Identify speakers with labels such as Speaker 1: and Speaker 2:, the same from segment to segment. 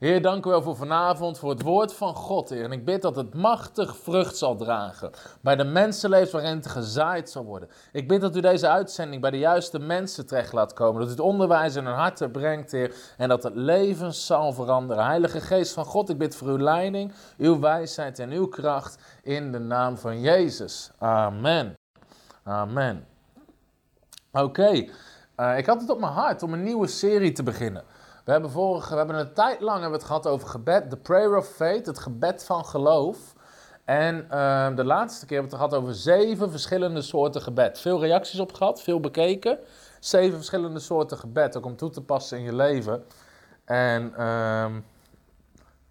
Speaker 1: Heer, dank u wel voor vanavond, voor het woord van God, Heer. En ik bid dat het machtig vrucht zal dragen bij de mensenlevens waarin het gezaaid zal worden. Ik bid dat u deze uitzending bij de juiste mensen terecht laat komen. Dat u het onderwijs in hun harten brengt, Heer. En dat het leven zal veranderen. Heilige Geest van God, ik bid voor uw leiding, uw wijsheid en uw kracht in de naam van Jezus. Amen. Amen. Oké, eh, ik had het op mijn hart om een nieuwe serie te beginnen. We hebben, vorige, we hebben een tijd lang hebben we het gehad over gebed, de prayer of faith, het gebed van geloof. En ehm, de laatste keer hebben we het gehad over zeven verschillende soorten gebed. Veel reacties op gehad, veel bekeken. Zeven verschillende soorten gebed, ook om toe te passen in je leven. En ehm,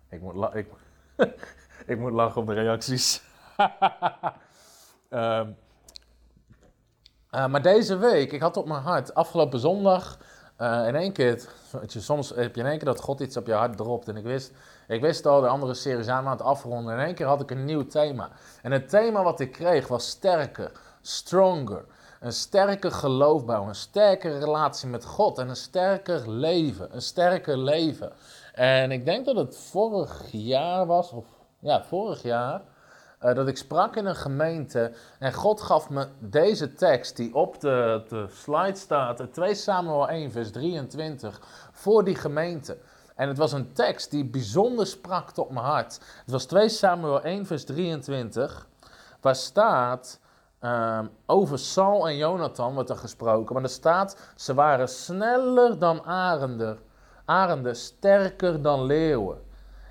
Speaker 1: ik, moet ik, ik moet lachen om de reacties. um, uh, maar deze week, ik had op mijn hart, afgelopen zondag uh, in één keer, soms heb je in één keer dat God iets op je hart dropt. En ik wist, ik wist al, de andere series aan het afronden. In één keer had ik een nieuw thema. En het thema wat ik kreeg was sterker, stronger. Een sterker geloof bouwen, een sterke relatie met God en een sterker leven. Een sterker leven. En ik denk dat het vorig jaar was, of ja, vorig jaar. Uh, dat ik sprak in een gemeente en God gaf me deze tekst die op de, de slide staat, 2 Samuel 1 vers 23, voor die gemeente. En het was een tekst die bijzonder sprak tot mijn hart. Het was 2 Samuel 1 vers 23, waar staat um, over Saul en Jonathan wordt er gesproken. Maar er staat, ze waren sneller dan arenden, arenden sterker dan leeuwen.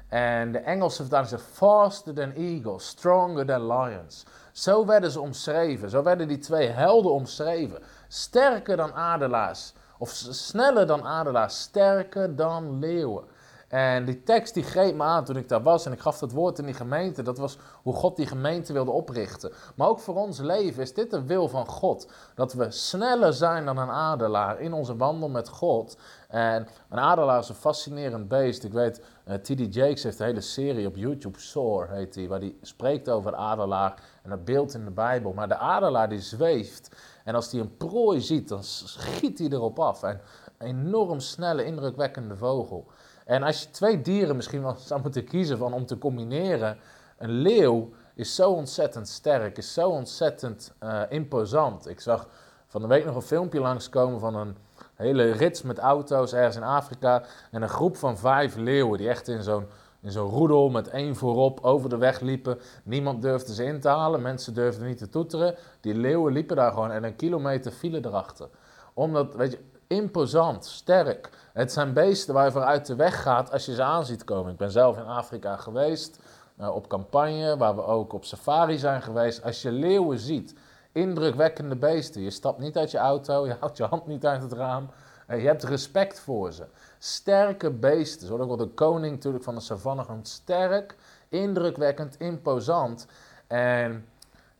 Speaker 1: En de Engelse vertaling zegt faster than eagles, stronger than lions. Zo werden ze omschreven. Zo werden die twee helden omschreven. Sterker dan adelaars. Of sneller dan adelaars. Sterker dan leeuwen. En die tekst die greep me aan toen ik daar was en ik gaf dat woord in die gemeente. Dat was hoe God die gemeente wilde oprichten. Maar ook voor ons leven is dit de wil van God. Dat we sneller zijn dan een adelaar in onze wandel met God. En een adelaar is een fascinerend beest. Ik weet, uh, eh, T.D. Jakes heeft een hele serie op YouTube, Soar heet die, waar hij spreekt over de adelaar en dat beeld in de Bijbel. Maar de adelaar die zweeft en als hij een prooi ziet, dan schiet hij erop af. En een enorm snelle, indrukwekkende vogel. En als je twee dieren misschien wel zou moeten kiezen van om te combineren, een leeuw is zo ontzettend sterk, is zo ontzettend uh, imposant. Ik zag van de week nog een filmpje langskomen van een hele rits met auto's ergens in Afrika en een groep van vijf leeuwen die echt in zo'n in zo'n roedel met één voorop over de weg liepen. Niemand durfde ze in te halen, mensen durfden niet te toeteren. Die leeuwen liepen daar gewoon en een kilometer file erachter. Omdat, weet je, imposant, sterk. Het zijn beesten waar je vooruit de weg gaat als je ze aan ziet komen. Ik ben zelf in Afrika geweest, uh, op campagne, waar we ook op safari zijn geweest. Als je leeuwen ziet, indrukwekkende beesten. Je stapt niet uit je auto, je houdt je hand niet uit het raam. Uh, je hebt respect voor ze. Sterke beesten, zo ook wel de koning natuurlijk van de savanne genoemd. Sterk, indrukwekkend, imposant. En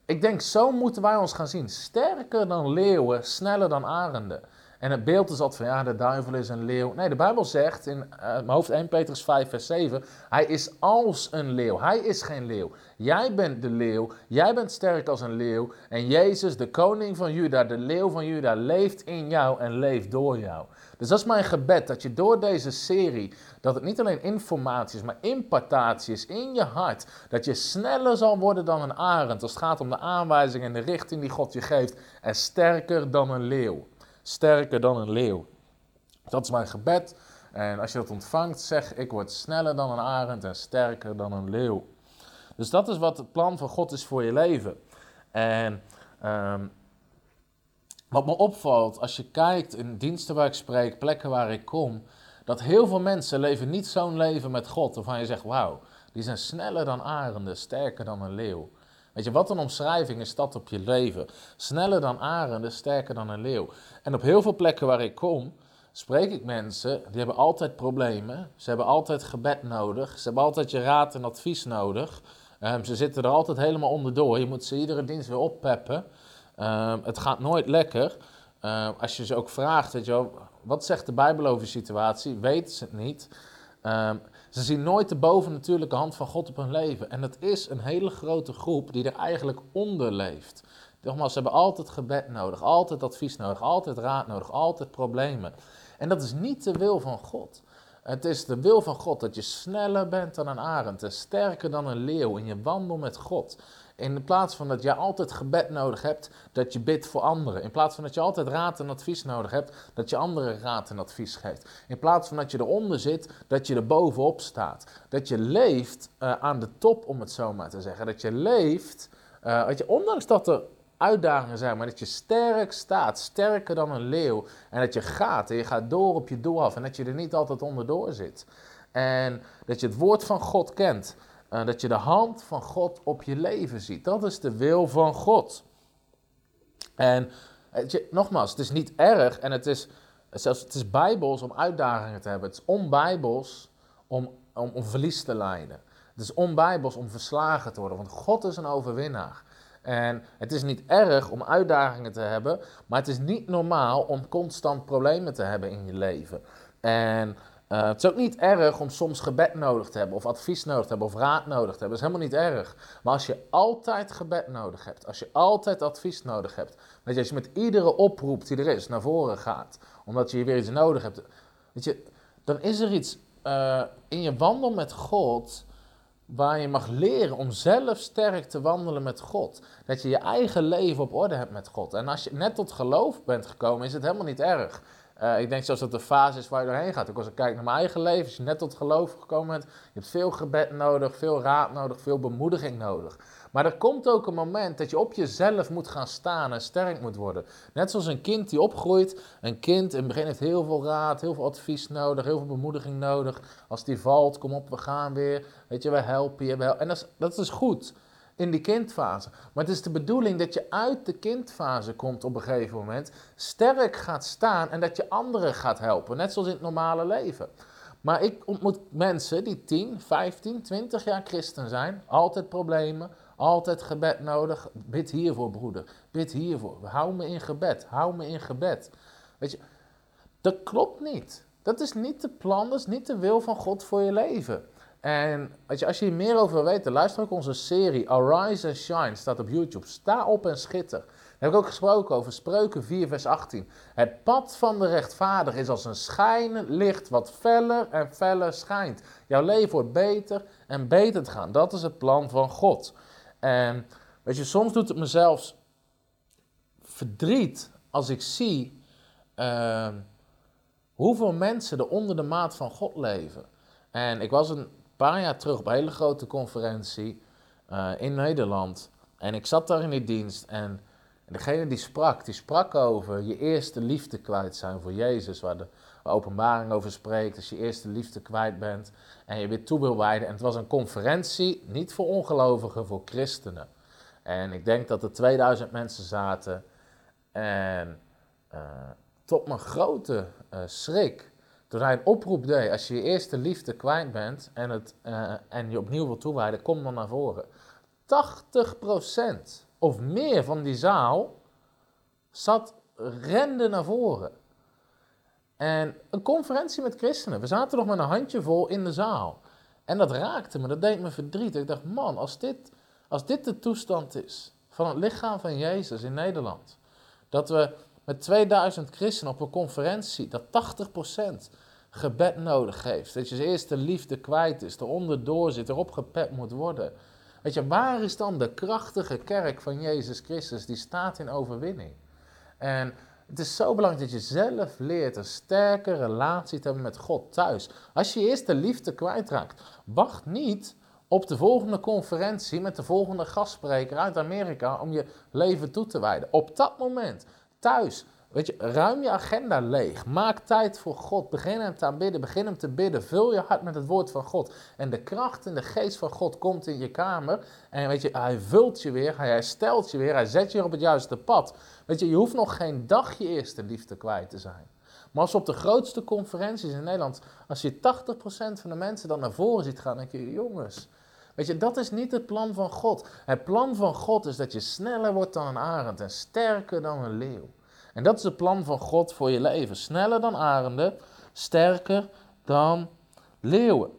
Speaker 1: ik denk, zo moeten wij ons gaan zien. Sterker dan leeuwen, sneller dan arenden. En het beeld is altijd van ja, de duivel is een leeuw. Nee, de Bijbel zegt in uh, hoofd 1 Petrus 5 vers 7, hij is als een leeuw. Hij is geen leeuw. Jij bent de leeuw, jij bent sterk als een leeuw. En Jezus, de koning van Juda, de leeuw van Juda, leeft in jou en leeft door jou. Dus dat is mijn gebed, dat je door deze serie, dat het niet alleen informatie is, maar impartatie is in je hart. Dat je sneller zal worden dan een arend als het gaat om de aanwijzing en de richting die God je geeft. En sterker dan een leeuw sterker dan een leeuw. Dat is mijn gebed. En als je dat ontvangt, zeg ik word sneller dan een arend en sterker dan een leeuw. Dus dat is wat het plan van God is voor je leven. En um, wat me opvalt als je kijkt in diensten waar ik spreek, plekken waar ik kom, dat heel veel mensen leven niet zo'n leven met God waarvan je zegt, wauw, die zijn sneller dan arenden, sterker dan een leeuw. Weet je, wat een omschrijving is dat op je leven. Sneller dan arenden, sterker dan een leeuw. En op heel veel plekken waar ik kom, spreek ik mensen, die hebben altijd problemen. Ze hebben altijd gebed nodig. Ze hebben altijd je raad en advies nodig. Um, ze zitten er altijd helemaal onderdoor. Je moet ze iedere dienst weer oppeppen. Um, het gaat nooit lekker. Um, als je ze ook vraagt, weet je wel, wat zegt de Bijbel over situatie, weten ze het niet. Ze zien nooit de bovennatuurlijke hand van God op hun leven. En dat is een hele grote groep die er eigenlijk onder leeft. Nogmaals, ze hebben altijd gebed nodig, altijd advies nodig, altijd raad nodig, altijd problemen. En dat is niet de wil van God. Het is de wil van God dat je sneller bent dan een arend en sterker dan een leeuw in je wandel met God. In plaats van dat je altijd gebed nodig hebt, dat je bidt voor anderen. In plaats van dat je altijd raad en advies nodig hebt, dat je anderen raad en advies geeft. In plaats van dat je eronder zit, dat je er bovenop staat. Dat je leeft uh, aan de top, om het zo maar te zeggen. Dat je leeft, uh, dat je, ondanks dat er uitdagingen zijn, maar dat je sterk staat, sterker dan een leeuw. En dat je gaat en je gaat door op je doel af en dat je er niet altijd onderdoor zit. En dat je het woord van God kent. Uh, dat je de hand van God op je leven ziet. Dat is de wil van God. En je, nogmaals, het is niet erg en het is, zelfs, het is bijbels om uitdagingen te hebben. Het is onbijbels om, om, om verlies te lijden. Het is onbijbels om verslagen te worden, want God is een overwinnaar. En het is niet erg om uitdagingen te hebben, maar het is niet normaal om constant problemen te hebben in je leven. En uh, het is ook niet erg om soms gebed nodig te hebben, of advies nodig te hebben, of raad nodig te hebben. Dat is helemaal niet erg. Maar als je altijd gebed nodig hebt, als je altijd advies nodig hebt, dat je als je met iedere oproep die er is naar voren gaat, omdat je weer iets nodig hebt, weet je, dan is er iets uh, in je wandel met God waar je mag leren om zelf sterk te wandelen met God. Dat je je eigen leven op orde hebt met God. En als je net tot geloof bent gekomen, is het helemaal niet erg. Uh, ik denk zelfs dat de fase is waar je doorheen gaat. Ik als ik kijk naar mijn eigen leven, als je net tot geloof gekomen bent, je hebt veel gebed nodig, veel raad nodig, veel bemoediging nodig. Maar er komt ook een moment dat je op jezelf moet gaan staan en sterk moet worden. Net zoals een kind die opgroeit. Een kind in het begin heeft heel veel raad, heel veel advies nodig, heel veel bemoediging nodig. Als die valt, kom op, we gaan weer. Weet je, we helpen je. En dat dat is goed in die kindfase. Maar het is de bedoeling dat je uit de kindfase komt op een gegeven moment, sterk gaat staan en dat je anderen gaat helpen, net zoals in het normale leven. Maar ik ontmoet mensen die 10, 15, 20 jaar christen zijn, altijd problemen, altijd gebed nodig. Bid hiervoor, broeder. Bid hiervoor. Hou me in gebed. Hou me in gebed. Weet je, dat klopt niet. Dat is niet de plan, dat is niet de wil van God voor je leven. En je, als je hier meer over wil weten, luister ook onze serie Arise and Shine, staat op YouTube. Sta op en schitter. Daar heb ik ook gesproken over Spreuken 4, vers 18. Het pad van de rechtvaardig is als een schijnend licht wat feller en feller schijnt. Jouw leven wordt beter en beter te gaan. Dat is het plan van God. En weet je, soms doet het me zelfs verdriet als ik zie uh, hoeveel mensen er onder de maat van God leven. En ik was een paar jaar terug op een hele grote conferentie uh, in Nederland. En ik zat daar in die dienst en degene die sprak, die sprak over je eerste liefde kwijt zijn voor Jezus, waar de openbaring over spreekt, als je eerste liefde kwijt bent en je weer toe wil wijden. En het was een conferentie, niet voor ongelovigen, voor christenen. En ik denk dat er 2000 mensen zaten en uh, tot mijn grote uh, schrik toen hij een oproep deed, als je je eerste liefde kwijt bent en, het, uh, en je opnieuw wil toewijden, kom dan naar voren. 80% of meer van die zaal zat, rende naar voren. En een conferentie met christenen. We zaten nog met een handjevol in de zaal. En dat raakte me, dat deed me verdriet. Ik dacht, man, als dit, als dit de toestand is van het lichaam van Jezus in Nederland. Dat we met 2000 christenen op een conferentie, dat 80% gebed nodig heeft. Dat je zijn eerste liefde kwijt is, eronder door zit, erop gepet moet worden. Weet je, waar is dan de krachtige kerk van Jezus Christus die staat in overwinning? En het is zo belangrijk dat je zelf leert een sterke relatie te hebben met God thuis. Als je eerst de liefde kwijtraakt, wacht niet op de volgende conferentie met de volgende gastspreker uit Amerika om je leven toe te wijden. Op dat moment, thuis, Weet je, ruim je agenda leeg. Maak tijd voor God. Begin hem te aanbidden. Begin hem te bidden. Vul je hart met het woord van God. En de kracht en de geest van God komt in je kamer. En weet je, hij vult je weer. Hij herstelt je weer. Hij zet je op het juiste pad. Weet je, je hoeft nog geen dag je eerste liefde kwijt te zijn. Maar als op de grootste conferenties in Nederland, als je 80% van de mensen dan naar voren ziet gaan, dan denk je, jongens, Weet je, dat is niet het plan van God. Het plan van God is dat je sneller wordt dan een arend en sterker dan een leeuw. En dat is het plan van God voor je leven. Sneller dan arenden, sterker dan leeuwen.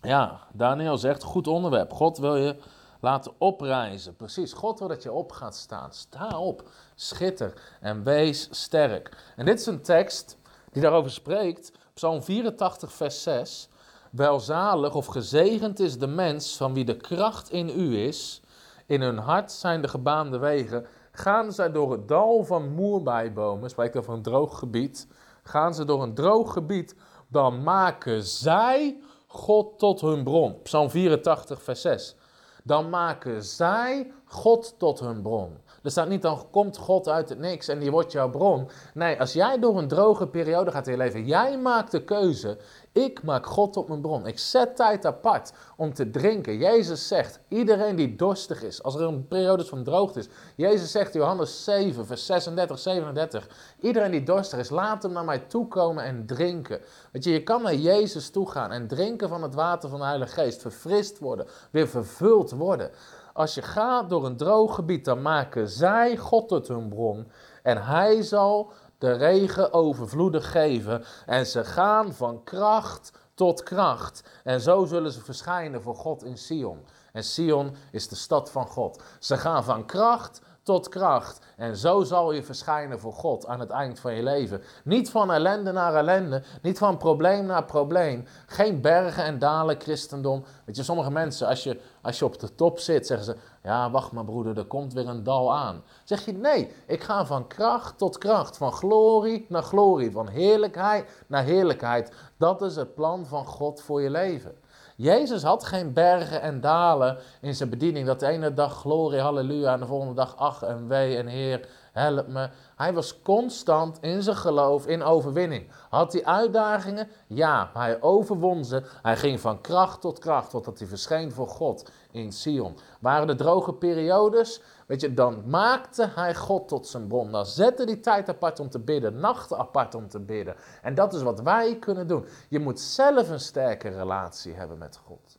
Speaker 1: Ja, Daniel zegt, goed onderwerp. God wil je laten oprijzen. Precies, God wil dat je op gaat staan. Sta op, schitter en wees sterk. En dit is een tekst die daarover spreekt. Psalm 84, vers 6. Welzalig of gezegend is de mens van wie de kracht in u is. In hun hart zijn de gebaande wegen. Gaan zij door het dal van moerbijbomen, spreekt over een droog gebied. Gaan ze door een droog gebied, dan maken zij God tot hun bron. Psalm 84, vers 6. Dan maken zij God tot hun bron. Er staat niet dan komt God uit het niks en die wordt jouw bron. Nee, als jij door een droge periode gaat in je leven, jij maakt de keuze. Ik maak God tot mijn bron. Ik zet tijd apart om te drinken. Jezus zegt, iedereen die dorstig is, als er een periode van droogte is. Jezus zegt, Johannes 7, vers 36, 37. Iedereen die dorstig is, laat hem naar mij toe komen en drinken. Weet je, je kan naar Jezus toe gaan en drinken van het water van de Heilige Geest. Verfrist worden, weer vervuld worden. Als je gaat door een droog gebied, dan maken zij God tot hun bron. En hij zal de regen overvloedig geven. En ze gaan van kracht tot kracht. En zo zullen ze verschijnen voor God in Sion. En Sion is de stad van God. Ze gaan van kracht tot kracht. En zo zal je verschijnen voor God aan het eind van je leven. Niet van ellende naar ellende, niet van probleem naar probleem. Geen bergen en dalen christendom. Weet je, sommige mensen, als je, als je op de top zit, zeggen ze: Ja, wacht maar, broeder, er komt weer een dal aan. Zeg je: Nee, ik ga van kracht tot kracht, van glorie naar glorie, van heerlijkheid naar heerlijkheid. Dat is het plan van God voor je leven. Jezus had geen bergen en dalen in zijn bediening. Dat de ene dag glorie, halleluja, en de volgende dag ach en wee en Heer, help me. Hij was constant in zijn geloof, in overwinning. Had hij uitdagingen? Ja, maar hij overwon ze. Hij ging van kracht tot kracht, totdat hij verscheen voor God in Sion. Waren er droge periodes? Weet je, dan maakte hij God tot zijn bron. Dan zette hij tijd apart om te bidden, nachten apart om te bidden. En dat is wat wij kunnen doen. Je moet zelf een sterke relatie hebben met God.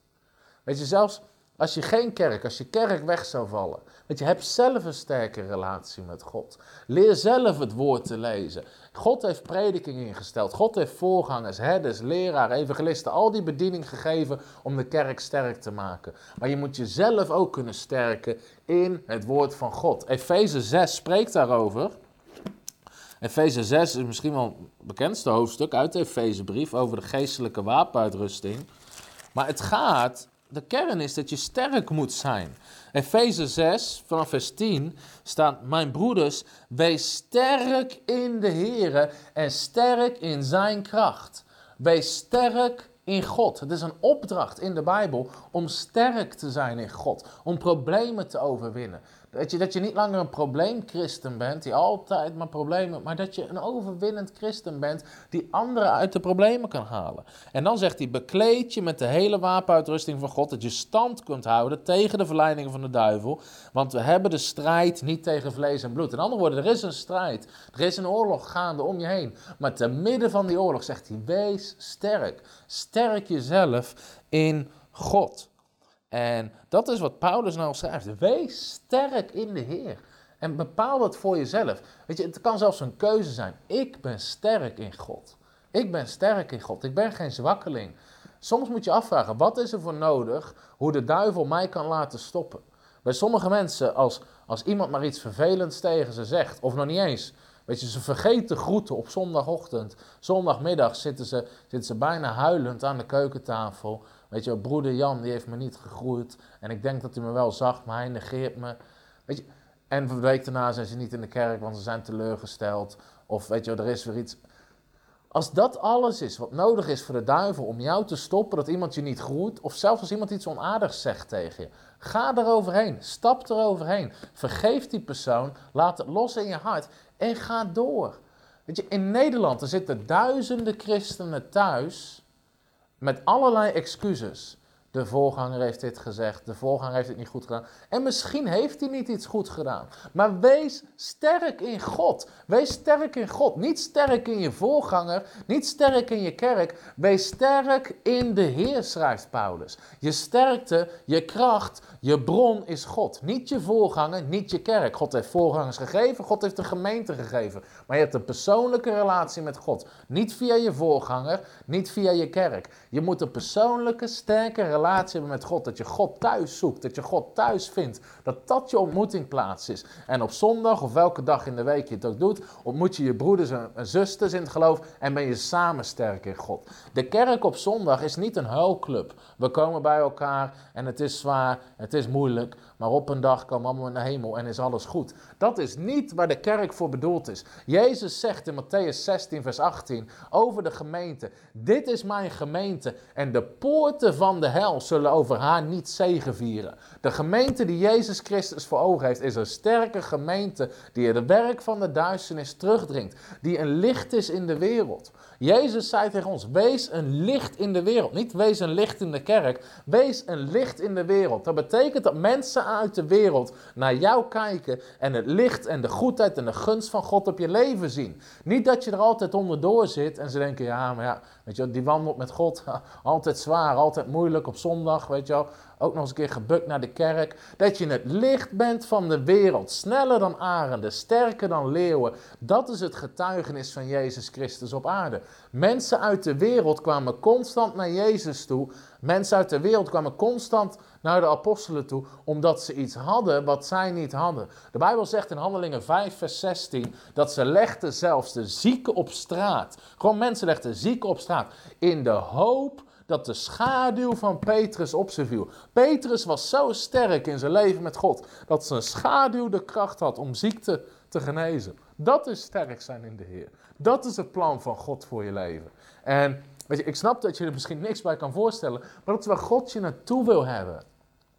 Speaker 1: Weet je, zelfs als je geen kerk, als je kerk weg zou vallen, weet je, heb zelf een sterke relatie met God. Leer zelf het woord te lezen. God heeft prediking ingesteld. God heeft voorgangers, herders, leraar, evangelisten, al die bediening gegeven om de kerk sterk te maken. Maar je moet jezelf ook kunnen sterken in het woord van God. Efeze 6 spreekt daarover. Efeze 6 is misschien wel het bekendste hoofdstuk uit de Efezebrief over de geestelijke wapenuitrusting. Maar het gaat de kern is dat je sterk moet zijn. Efeze 6, vanaf vers 10 staat: Mijn broeders, wees sterk in de Heer en sterk in zijn kracht. Wees sterk in God. Het is een opdracht in de Bijbel om sterk te zijn in God, om problemen te overwinnen. Dat je, dat je niet langer een probleemchristen bent die altijd maar problemen, maar dat je een overwinnend christen bent die anderen uit de problemen kan halen. En dan zegt hij, bekleed je met de hele wapenuitrusting van God, dat je stand kunt houden tegen de verleidingen van de duivel, want we hebben de strijd niet tegen vlees en bloed. In andere woorden, er is een strijd, er is een oorlog gaande om je heen, maar te midden van die oorlog zegt hij, wees sterk, sterk jezelf in God. En dat is wat Paulus nou schrijft. Wees sterk in de Heer. En bepaal dat voor jezelf. Weet je, het kan zelfs een keuze zijn. Ik ben sterk in God. Ik ben sterk in God. Ik ben geen zwakkeling. Soms moet je afvragen, wat is er voor nodig hoe de duivel mij kan laten stoppen? Bij sommige mensen, als, als iemand maar iets vervelends tegen ze zegt, of nog niet eens, weet je, ze vergeten groeten op zondagochtend, zondagmiddag zitten ze, zitten ze bijna huilend aan de keukentafel. Weet je, broeder Jan die heeft me niet gegroeid. En ik denk dat hij me wel zag, maar hij negeert me. Weet je, en een week daarna zijn ze niet in de kerk, want ze zijn teleurgesteld. Of weet je, er is weer iets. Als dat alles is wat nodig is voor de duivel om jou te stoppen, dat iemand je niet groeit, of zelfs als iemand iets onaardigs zegt tegen je, ga eroverheen, stap eroverheen, vergeef die persoon, laat het los in je hart en ga door. Weet je, in Nederland er zitten duizenden christenen thuis met allerlei excuses. De voorganger heeft dit gezegd, de voorganger heeft het niet goed gedaan. En misschien heeft hij niet iets goed gedaan. Maar wees sterk in God. Wees sterk in God. Niet sterk in je voorganger, niet sterk in je kerk. Wees sterk in de Heer, schrijft Paulus. Je sterkte, je kracht, je bron is God. Niet je voorganger, niet je kerk. God heeft voorgangers gegeven, God heeft de gemeente gegeven. Maar je hebt een persoonlijke relatie met God. Niet via je voorganger, niet via je kerk. Je moet een persoonlijke, sterke relatie hebben met God. Dat je God thuis zoekt, dat je God thuis vindt. Dat dat je ontmoetingplaats is. En op zondag of welke dag in de week je het ook doet, ontmoet je je broeders en zusters in het geloof en ben je samen sterk in God. De kerk op zondag is niet een huilclub. We komen bij elkaar en het is zwaar, het is moeilijk, maar op een dag komen allemaal in de hemel en is alles goed. Dat is niet waar de kerk voor bedoeld is. Jezus zegt in Matthäus 16, vers 18 over de gemeente: Dit is mijn gemeente en de poorten van de hel zullen over haar niet zegevieren. De gemeente die Jezus Christus voor ogen heeft, is een sterke gemeente die het werk van de duisternis terugdringt, die een licht is in de wereld. Jezus zei tegen ons: Wees een licht in de wereld. Niet wees een licht in de kerk, wees een licht in de wereld. Dat betekent dat mensen uit de wereld naar jou kijken en het licht en de goedheid en de gunst van God op je leven zien. Niet dat je er altijd onderdoor zit en ze denken: Ja, maar ja, weet je, die wandelt met God, altijd zwaar, altijd moeilijk op zondag, weet je wel ook nog eens een keer gebukt naar de kerk. Dat je het licht bent van de wereld. Sneller dan arenden, sterker dan leeuwen. Dat is het getuigenis van Jezus Christus op aarde. Mensen uit de wereld kwamen constant naar Jezus toe. Mensen uit de wereld kwamen constant naar de apostelen toe, omdat ze iets hadden wat zij niet hadden. De Bijbel zegt in Handelingen 5, vers 16 dat ze legden zelfs de zieken op straat. Gewoon mensen legden zieken op straat in de hoop dat de schaduw van Petrus op ze viel. Petrus was zo sterk in zijn leven met God dat zijn schaduw de kracht had om ziekte te genezen. Dat is sterk zijn in de Heer. Dat is het plan van God voor je leven. En weet je, ik snap dat je er misschien niks bij kan voorstellen, maar dat is waar God je naartoe wil hebben.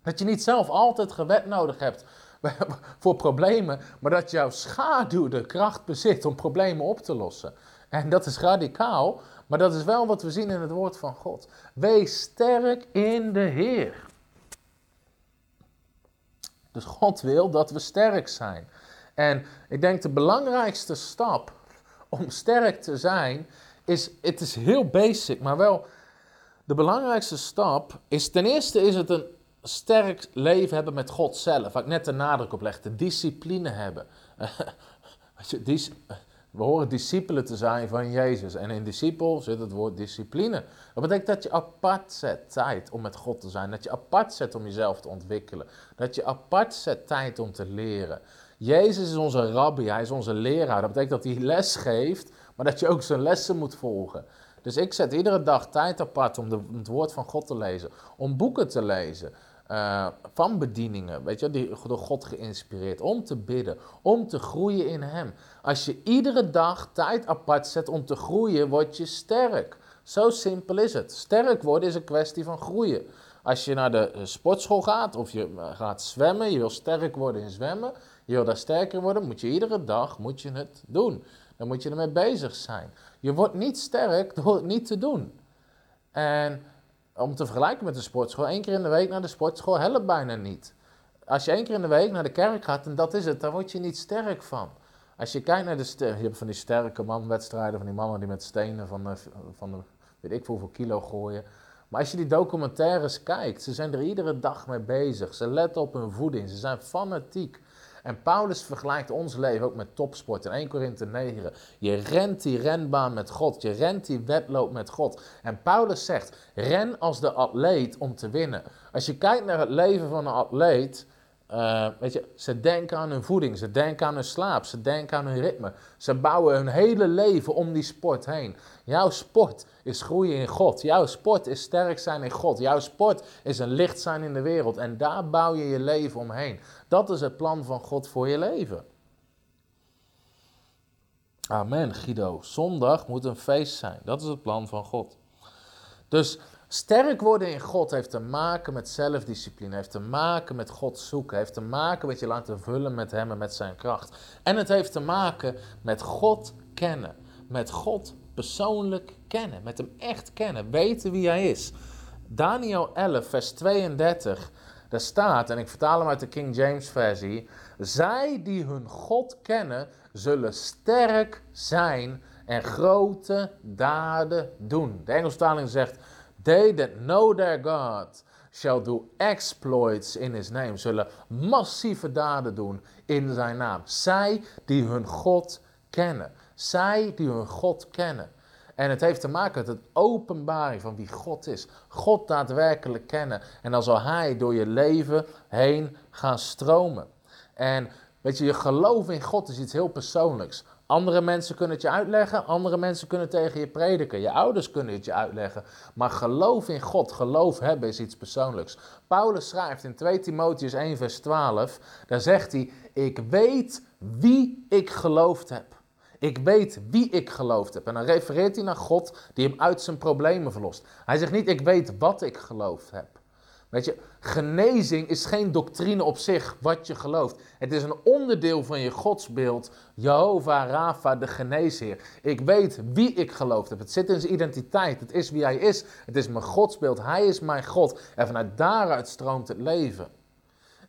Speaker 1: Dat je niet zelf altijd gewet nodig hebt voor problemen, maar dat jouw schaduw de kracht bezit om problemen op te lossen. En dat is radicaal, maar dat is wel wat we zien in het woord van God. Wees sterk in de Heer. Dus God wil dat we sterk zijn. En ik denk de belangrijkste stap om sterk te zijn is, het is heel basic, maar wel de belangrijkste stap is ten eerste is het een sterk leven hebben met God zelf. Waar ik net de nadruk op legde, discipline hebben. We horen discipelen te zijn van Jezus. En in discipel zit het woord discipline. Dat betekent dat je apart zet tijd om met God te zijn. Dat je apart zet om jezelf te ontwikkelen. Dat je apart zet tijd om te leren. Jezus is onze rabbi, hij is onze leraar. Dat betekent dat hij les geeft, maar dat je ook zijn lessen moet volgen. Dus ik zet iedere dag tijd apart om, om het woord van God te lezen. Om boeken te lezen. Uh, van bedieningen, weet je, die door God geïnspireerd, om te bidden, om te groeien in Hem. Als je iedere dag tijd apart zet om te groeien, word je sterk. Zo simpel is het. Sterk worden is een kwestie van groeien. Als je naar de sportschool gaat of je eh, gaat zwemmen, je wil sterk worden in zwemmen, je wil daar sterker worden, moet je iedere dag moet je het doen. Dan moet je ermee bezig zijn. Je wordt niet sterk door het niet te doen. En om te vergelijken met de sportschool, één keer in de week naar de sportschool helpt bijna niet. Als je één keer in de week naar de kerk gaat, en dat is het, dan word je niet sterk van. Als je kijkt naar de, je hebt van die sterke manwedstrijden, van die mannen die met stenen van, van de, weet ik hoeveel kilo gooien. Maar als je die documentaires kijkt, ze zijn er iedere dag mee bezig. Ze letten op hun voeding, ze zijn fanatiek. En Paulus vergelijkt ons leven ook met topsport. In 1 Korinthe 9. Je rent die renbaan met God. Je rent die wedloop met God. En Paulus zegt: ren als de atleet om te winnen. Als je kijkt naar het leven van een atleet. Uh, weet je, ze denken aan hun voeding, ze denken aan hun slaap, ze denken aan hun ritme. Ze bouwen hun hele leven om die sport heen. Jouw sport is groeien in God. Jouw sport is sterk zijn in God. Jouw sport is een licht zijn in de wereld. En daar bouw je je leven omheen. Dat is het plan van God voor je leven. Amen, Guido. Zondag moet een feest zijn. Dat is het plan van God. Dus sterk worden in God heeft te maken met zelfdiscipline, heeft te maken met God zoeken, heeft te maken met je laten vullen met Hem en met Zijn kracht. En het heeft te maken met God kennen, met God persoonlijk kennen, met Hem echt kennen, weten wie Hij is. Daniel 11, vers 32, daar staat, en ik vertaal hem uit de King James versie, zij die hun God kennen, zullen sterk zijn en grote daden doen. De Engelse zegt, they that know their God shall do exploits in his name, zullen massieve daden doen in zijn naam. Zij die hun God kennen. Zij die hun God kennen. En het heeft te maken met het openbaring van wie God is. God daadwerkelijk kennen. En dan zal Hij door je leven heen gaan stromen. En weet je, je geloof in God is iets heel persoonlijks. Andere mensen kunnen het je uitleggen, andere mensen kunnen tegen je prediken. Je ouders kunnen het je uitleggen. Maar geloof in God, geloof hebben is iets persoonlijks. Paulus schrijft in 2 Timotheus 1, vers 12, daar zegt hij: Ik weet wie ik geloofd heb. Ik weet wie ik geloofd heb. En dan refereert hij naar God die hem uit zijn problemen verlost. Hij zegt niet, ik weet wat ik geloofd heb. Weet je, genezing is geen doctrine op zich wat je gelooft. Het is een onderdeel van je godsbeeld. Jehovah Rafa, de geneesheer. Ik weet wie ik geloofd heb. Het zit in zijn identiteit. Het is wie hij is. Het is mijn godsbeeld. Hij is mijn God. En vanuit daaruit stroomt het leven.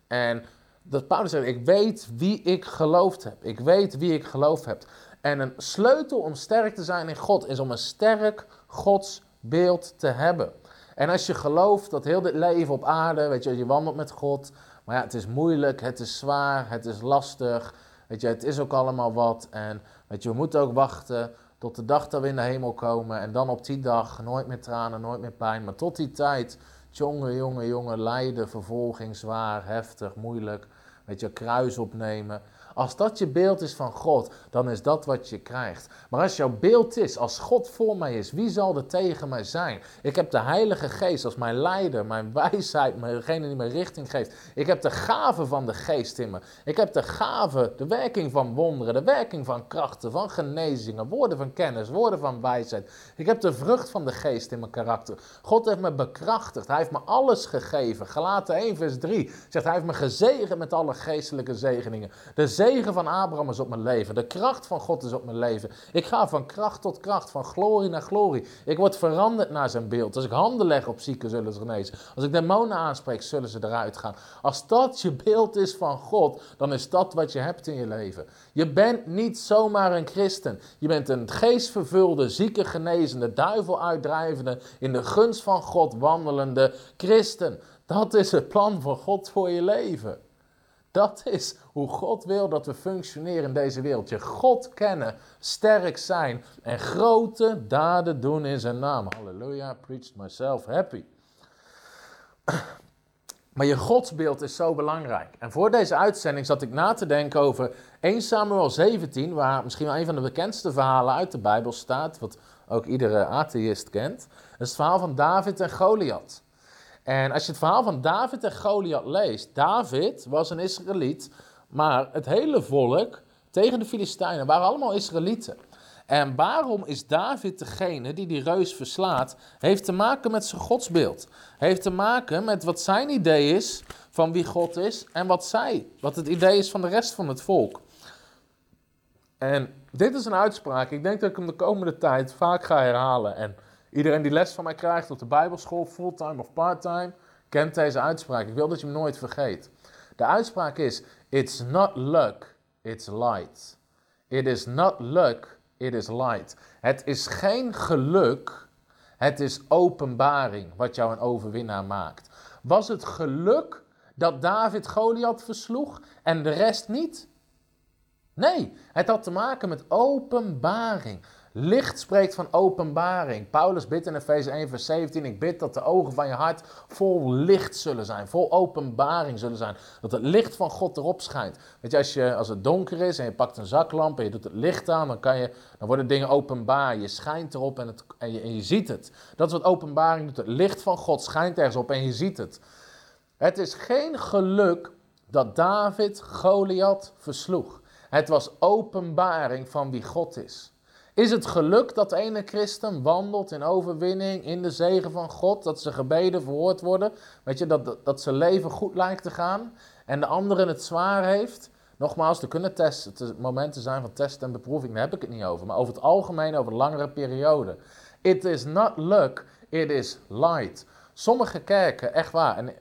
Speaker 1: En dat Paulus zegt, ik weet wie ik geloofd heb. Ik weet wie ik geloofd heb. En een sleutel om sterk te zijn in God is om een sterk godsbeeld te hebben. En als je gelooft dat heel dit leven op aarde, weet je, je wandelt met God, maar ja, het is moeilijk, het is zwaar, het is lastig, weet je, het is ook allemaal wat. En weet je, we moeten ook wachten tot de dag dat we in de hemel komen en dan op die dag nooit meer tranen, nooit meer pijn. Maar tot die tijd, jongen, jongen, jongen, lijden, vervolging, zwaar, heftig, moeilijk, weet je, kruis opnemen. Als dat je beeld is van God, dan is dat wat je krijgt. Maar als jouw beeld is, als God voor mij is, wie zal er tegen mij zijn? Ik heb de Heilige Geest als mijn leider, mijn wijsheid, degene die me richting geeft. Ik heb de gave van de Geest in me. Ik heb de gave, de werking van wonderen, de werking van krachten, van genezingen, woorden van kennis, woorden van wijsheid. Ik heb de vrucht van de Geest in mijn karakter. God heeft me bekrachtigd. Hij heeft me alles gegeven. Galaten 1 vers 3 zegt hij heeft me gezegend met alle geestelijke zegeningen. De zegen van Abraham is op mijn leven. De kracht van God is op mijn leven. Ik ga van kracht tot kracht, van glorie naar glorie. Ik word veranderd naar zijn beeld. Als ik handen leg op zieken, zullen ze genezen. Als ik demonen aanspreek, zullen ze eruit gaan. Als dat je beeld is van God, dan is dat wat je hebt in je leven. Je bent niet zomaar een christen. Je bent een geestvervulde, zieke genezende, duivel uitdrijvende, in de gunst van God wandelende christen. Dat is het plan van God voor je leven. Dat is hoe God wil dat we functioneren in deze wereld. Je God kennen, sterk zijn en grote daden doen in zijn naam. Halleluja, preached myself happy. Maar je godsbeeld is zo belangrijk. En voor deze uitzending zat ik na te denken over 1 Samuel 17, waar misschien wel een van de bekendste verhalen uit de Bijbel staat, wat ook iedere atheïst kent. Het verhaal van David en Goliath. En als je het verhaal van David en Goliath leest, David was een Israëliet, maar het hele volk tegen de Filistijnen waren allemaal Israëlieten. En waarom is David degene die die reus verslaat? Heeft te maken met zijn godsbeeld. Heeft te maken met wat zijn idee is van wie God is en wat zij, wat het idee is van de rest van het volk. En dit is een uitspraak. Ik denk dat ik hem de komende tijd vaak ga herhalen. En Iedereen die les van mij krijgt op de Bijbelschool, fulltime of parttime, kent deze uitspraak. Ik wil dat je hem nooit vergeet. De uitspraak is: It's not luck, it's light. It is not luck, it is light. Het is geen geluk, het is openbaring wat jou een overwinnaar maakt. Was het geluk dat David Goliath versloeg en de rest niet? Nee, het had te maken met openbaring. Licht spreekt van openbaring. Paulus bidt in Efeze 1, vers 17: Ik bid dat de ogen van je hart vol licht zullen zijn, vol openbaring zullen zijn. Dat het licht van God erop schijnt. Weet je, als, je, als het donker is en je pakt een zaklamp en je doet het licht aan, dan, kan je, dan worden dingen openbaar. Je schijnt erop en, het, en, je, en je ziet het. Dat is wat openbaring doet. Het licht van God schijnt ergens op en je ziet het. Het is geen geluk dat David Goliath versloeg. Het was openbaring van wie God is. Is het geluk dat ene christen wandelt in overwinning, in de zegen van God, dat zijn gebeden verhoord worden, weet je, dat, dat zijn leven goed lijkt te gaan en de andere het zwaar heeft? Nogmaals, er kunnen testen, momenten zijn van test en beproeving, daar heb ik het niet over, maar over het algemeen over langere periode. It is not luck, it is light. Sommige kerken, echt waar, en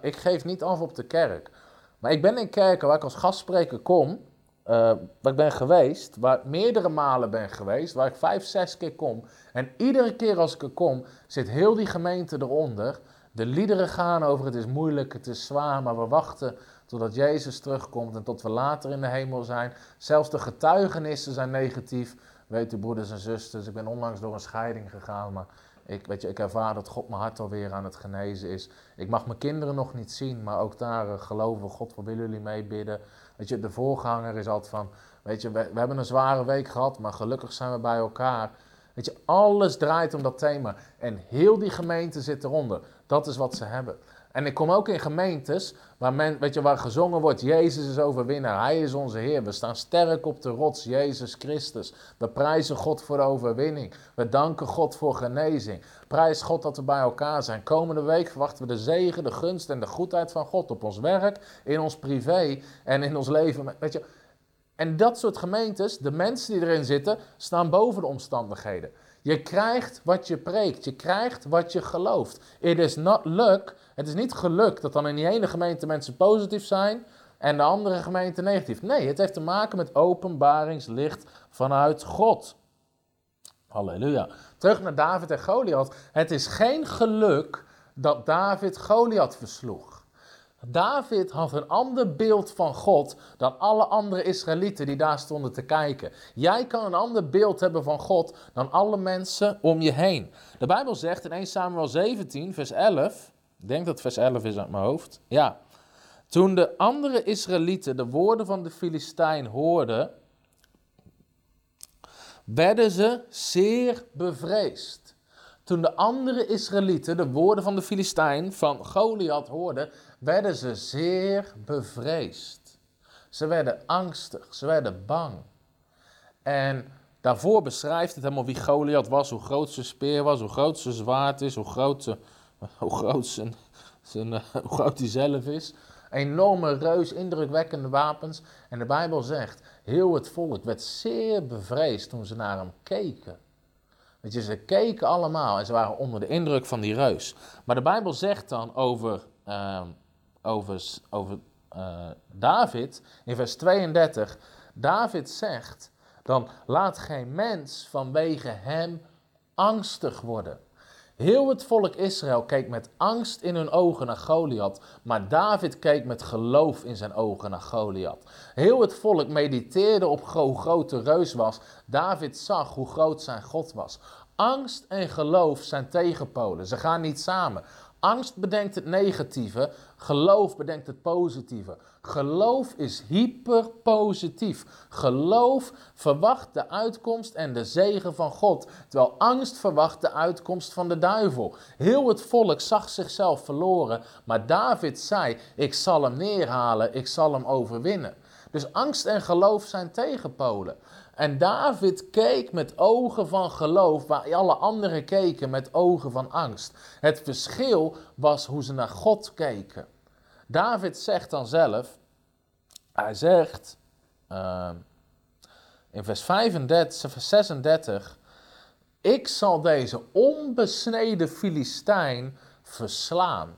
Speaker 1: ik geef niet af op de kerk. Maar ik ben in kerken waar ik als gastspreker kom, uh, waar ik ben geweest, waar meerdere malen ben geweest, waar ik vijf, zes keer kom. En iedere keer als ik er kom, zit heel die gemeente eronder. De liederen gaan over het is moeilijk, het is zwaar, maar we wachten totdat Jezus terugkomt en tot we later in de hemel zijn. Zelfs de getuigenissen zijn negatief. Weet u, broeders en zusters, ik ben onlangs door een scheiding gegaan, maar ik, weet je, ik ervaar dat God mijn hart alweer aan het genezen is. Ik mag mijn kinderen nog niet zien, maar ook daar uh, geloven we, God, wat willen jullie meebidden? Weet je, de voorganger is altijd van, weet je, we, we hebben een zware week gehad, maar gelukkig zijn we bij elkaar. Weet je, alles draait om dat thema. En heel die gemeente zit eronder. Dat is wat ze hebben. En ik kom ook in gemeentes waar, men, weet je, waar gezongen wordt: Jezus is overwinnaar, Hij is onze Heer. We staan sterk op de rots, Jezus Christus. We prijzen God voor de overwinning. We danken God voor genezing. Prijs God dat we bij elkaar zijn. Komende week verwachten we de zegen, de gunst en de goedheid van God op ons werk, in ons privé en in ons leven. Weet je, en dat soort gemeentes, de mensen die erin zitten, staan boven de omstandigheden. Je krijgt wat je preekt. Je krijgt wat je gelooft. It is not luck. Het is niet geluk dat dan in die ene gemeente mensen positief zijn en de andere gemeente negatief. Nee, het heeft te maken met openbaringslicht vanuit God. Halleluja. Terug naar David en Goliath. Het is geen geluk dat David Goliath versloeg. David had een ander beeld van God dan alle andere Israëlieten die daar stonden te kijken. Jij kan een ander beeld hebben van God dan alle mensen om je heen. De Bijbel zegt in 1 Samuel 17, vers 11, ik denk dat vers 11 is uit mijn hoofd. Ja. Toen de andere Israëlieten de woorden van de Filistijn hoorden, werden ze zeer bevreesd. Toen de andere Israëlieten de woorden van de Filistijn van Goliath hoorden, werden ze zeer bevreesd. Ze werden angstig, ze werden bang. En daarvoor beschrijft het helemaal wie Goliath was, hoe groot zijn speer was, hoe groot zijn zwaard is, hoe groot, ze, hoe groot, zijn, zijn, eh, hoe groot hij zelf is. Enorme reus, indrukwekkende wapens. En de Bijbel zegt, heel het volk werd zeer bevreesd toen ze naar hem keken. Weet je, ze keken allemaal en ze waren onder de indruk van die reus. Maar de Bijbel zegt dan over ehm, over, over uh, David, in vers 32, David zegt, dan laat geen mens vanwege hem angstig worden. Heel het volk Israël keek met angst in hun ogen naar Goliath, maar David keek met geloof in zijn ogen naar Goliath. Heel het volk mediteerde op hoe groot de reus was. David zag hoe groot zijn God was. Angst en geloof zijn tegenpolen, ze gaan niet samen. Angst bedenkt het negatieve, geloof bedenkt het positieve. Geloof is hyperpositief. Geloof verwacht de uitkomst en de zegen van God, terwijl angst verwacht de uitkomst van de duivel. Heel het volk zag zichzelf verloren, maar David zei: Ik zal hem neerhalen, ik zal hem overwinnen. Dus angst en geloof zijn tegenpolen. En David keek met ogen van geloof, waar alle anderen keken met ogen van angst. Het verschil was hoe ze naar God keken. David zegt dan zelf, hij zegt uh, in vers 35, vers 36, ik zal deze onbesneden Filistijn verslaan.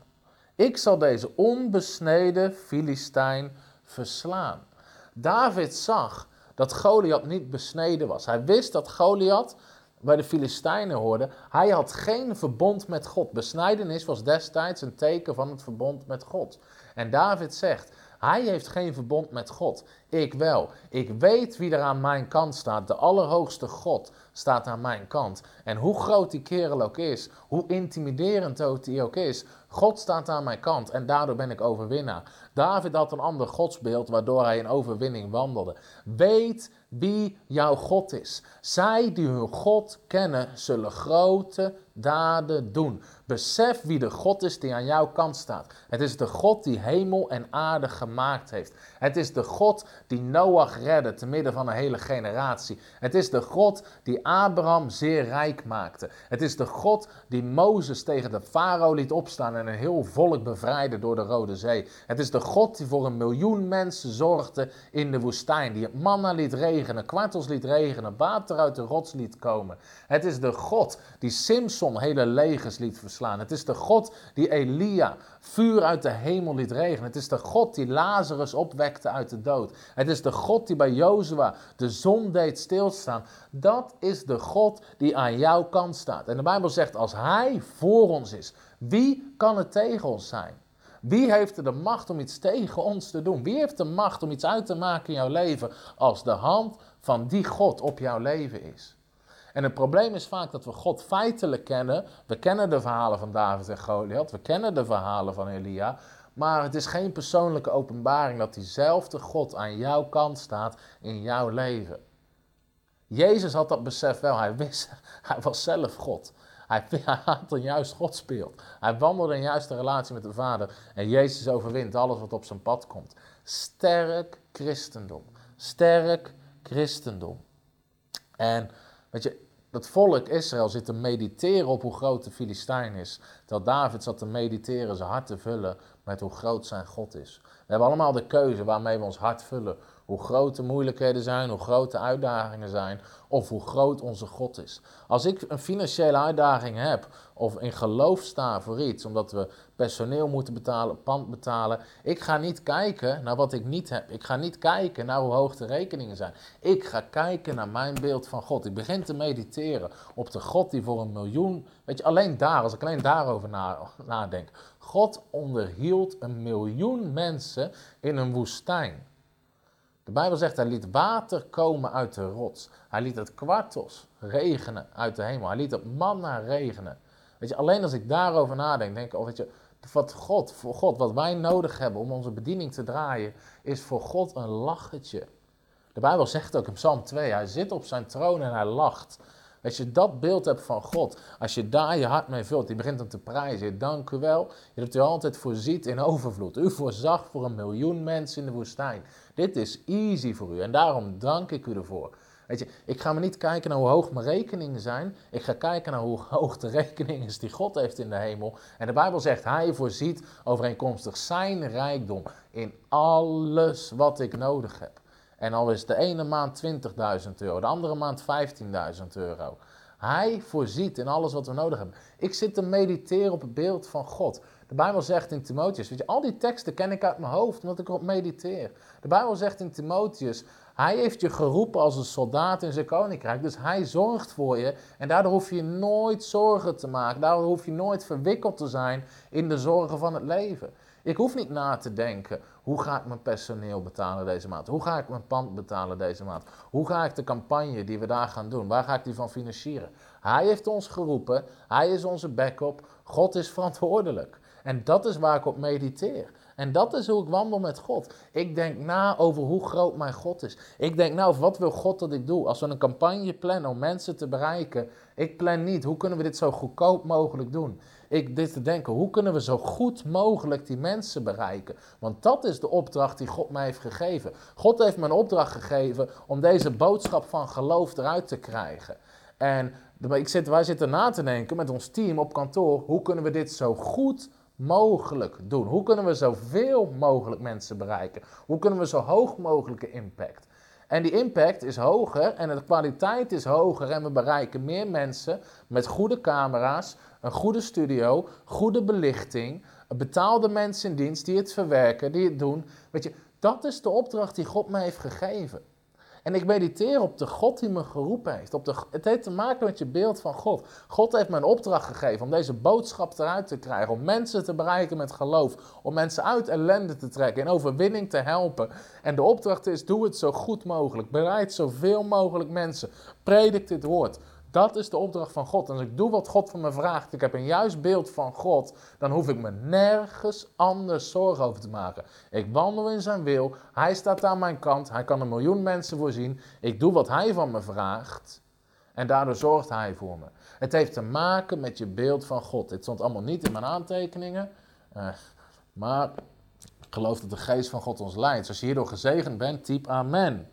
Speaker 1: Ik zal deze onbesneden Filistijn verslaan. David zag dat Goliath niet besneden was. Hij wist dat Goliath bij de Filistijnen hoorde. Hij had geen verbond met God. Besnijdenis was destijds een teken van het verbond met God. En David zegt: Hij heeft geen verbond met God. Ik wel. Ik weet wie er aan mijn kant staat. De Allerhoogste God staat aan mijn kant. En hoe groot die kerel ook is, hoe intimiderend ook die ook is, God staat aan mijn kant en daardoor ben ik overwinnaar. David had een ander godsbeeld waardoor hij in overwinning wandelde. Weet wie jouw God is. Zij die hun God kennen, zullen grote daden doen. Besef wie de God is die aan jouw kant staat. Het is de God die hemel en aarde gemaakt heeft. Het is de God die Noach redde te midden van een hele generatie. Het is de God die Abraham zeer rijk maakte. Het is de God die Mozes tegen de farao liet opstaan en een heel volk bevrijdde door de Rode Zee. Het is de God die voor een miljoen mensen zorgde in de woestijn, die het manna liet regenen, kwartels liet regenen, water uit de rots liet komen. Het is de God die Simson hele legers liet verslaan. Het is de God die Elia vuur uit de hemel liet regenen. Het is de God die Lazarus opwekte uit de dood. Het is de God die bij Jozua de zon deed stilstaan. Dat is de God die aan jouw kant staat. En de Bijbel zegt, als Hij voor ons is, wie kan het tegen ons zijn? Wie heeft er de macht om iets tegen ons te doen? Wie heeft de macht om iets uit te maken in jouw leven als de hand van die God op jouw leven is? En het probleem is vaak dat we God feitelijk kennen. We kennen de verhalen van David en Goliath, we kennen de verhalen van Elia. Maar het is geen persoonlijke openbaring dat diezelfde God aan jouw kant staat in jouw leven. Jezus had dat besef wel. Hij wist, hij was zelf God. Hij, had een juist speelt. Hij wandelde in juiste relatie met de Vader. En Jezus overwint alles wat op zijn pad komt. Sterk christendom. Sterk christendom. En weet je, dat volk Israël zit te mediteren op hoe groot de Filistijn is. Terwijl David zat te mediteren, zijn hart te vullen met hoe groot zijn God is. We hebben allemaal de keuze waarmee we ons hart vullen. Hoe groot de moeilijkheden zijn, hoe groot de uitdagingen zijn, of hoe groot onze God is. Als ik een financiële uitdaging heb, of in geloof sta voor iets, omdat we personeel moeten betalen, pand betalen, ik ga niet kijken naar wat ik niet heb. Ik ga niet kijken naar hoe hoog de rekeningen zijn. Ik ga kijken naar mijn beeld van God. Ik begin te mediteren op de God die voor een miljoen, weet je, alleen daar, als ik alleen daarover nadenk. God onderhield een miljoen mensen in een woestijn. De Bijbel zegt, hij liet water komen uit de rots. Hij liet het kwartels regenen uit de hemel. Hij liet het manna regenen. Weet je, alleen als ik daarover nadenk, denk ik, oh, je, wat God, voor God, wat wij nodig hebben om onze bediening te draaien, is voor God een lachetje. De Bijbel zegt ook in Psalm 2, hij zit op zijn troon en hij lacht. Als je dat beeld hebt van God, als je daar je hart mee vult, die begint hem te prijzen. Dank u wel, dat u altijd voorziet in overvloed. U voorzag voor een miljoen mensen in de woestijn. Dit is easy voor u en daarom dank ik u ervoor. Weet je, ik ga me niet kijken naar hoe hoog mijn rekeningen zijn. Ik ga kijken naar hoe hoog de rekening is die God heeft in de hemel. En de Bijbel zegt, hij voorziet overeenkomstig zijn rijkdom in alles wat ik nodig heb. En al is de ene maand 20.000 euro, de andere maand 15.000 euro. Hij voorziet in alles wat we nodig hebben. Ik zit te mediteren op het beeld van God. De Bijbel zegt in Timotheus, weet je, al die teksten ken ik uit mijn hoofd omdat ik erop mediteer. De Bijbel zegt in Timotheus, hij heeft je geroepen als een soldaat in zijn koninkrijk, dus hij zorgt voor je en daardoor hoef je nooit zorgen te maken, daardoor hoef je nooit verwikkeld te zijn in de zorgen van het leven. Ik hoef niet na te denken, hoe ga ik mijn personeel betalen deze maand? Hoe ga ik mijn pand betalen deze maand? Hoe ga ik de campagne die we daar gaan doen, waar ga ik die van financieren? Hij heeft ons geroepen, hij is onze backup, God is verantwoordelijk. En dat is waar ik op mediteer. En dat is hoe ik wandel met God. Ik denk na over hoe groot mijn God is. Ik denk na over wat wil God dat ik doe. Als we een campagne plannen om mensen te bereiken, ik plan niet hoe kunnen we dit zo goedkoop mogelijk doen. Ik dit te denken, hoe kunnen we zo goed mogelijk die mensen bereiken? Want dat is de opdracht die God mij heeft gegeven. God heeft me een opdracht gegeven om deze boodschap van geloof eruit te krijgen. En ik zit, wij zitten na te denken met ons team op kantoor, hoe kunnen we dit zo goed mogelijk doen? Hoe kunnen we zoveel mogelijk mensen bereiken? Hoe kunnen we zo hoog mogelijke impact? En die impact is hoger en de kwaliteit is hoger en we bereiken meer mensen met goede camera's, een goede studio, goede belichting, betaalde mensen in dienst die het verwerken, die het doen. Weet je, dat is de opdracht die God mij heeft gegeven. En ik mediteer op de God die me geroepen heeft. Op de, het heeft te maken met je beeld van God. God heeft me een opdracht gegeven om deze boodschap eruit te krijgen. Om mensen te bereiken met geloof. Om mensen uit ellende te trekken. In overwinning te helpen. En de opdracht is: doe het zo goed mogelijk. Bereid zoveel mogelijk mensen. Predik dit woord. Dat is de opdracht van God. En als ik doe wat God van me vraagt, ik heb een juist beeld van God, dan hoef ik me nergens anders zorgen over te maken. Ik wandel in zijn wil, hij staat aan mijn kant, hij kan een miljoen mensen voorzien. Ik doe wat hij van me vraagt en daardoor zorgt hij voor me. Het heeft te maken met je beeld van God. Dit stond allemaal niet in mijn aantekeningen, uh, maar Ik geloof dat de geest van God ons leidt. Als je hierdoor gezegend bent, typ amen.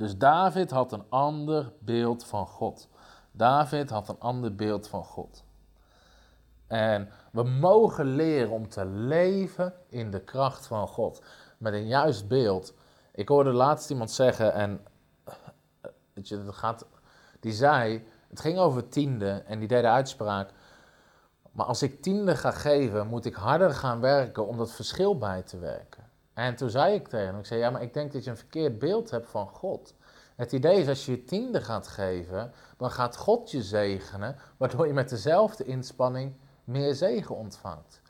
Speaker 1: Dus David had een ander beeld van God. David had een ander beeld van God. En we mogen leren om te leven in de kracht van God. Met een juist beeld. Ik hoorde laatst iemand zeggen, en je, dat gaat, die zei, het ging over tiende en die deed de uitspraak. Maar als ik tiende ga geven, moet ik harder gaan werken om dat verschil bij te werken. En toen zei ik tegen hem, ik zei, ja, maar ik denk dat je een verkeerd beeld hebt van God. Het idee is, als je je tiende gaat geven, dan gaat God je zegenen, waardoor je met dezelfde inspanning meer zegen ontvangt.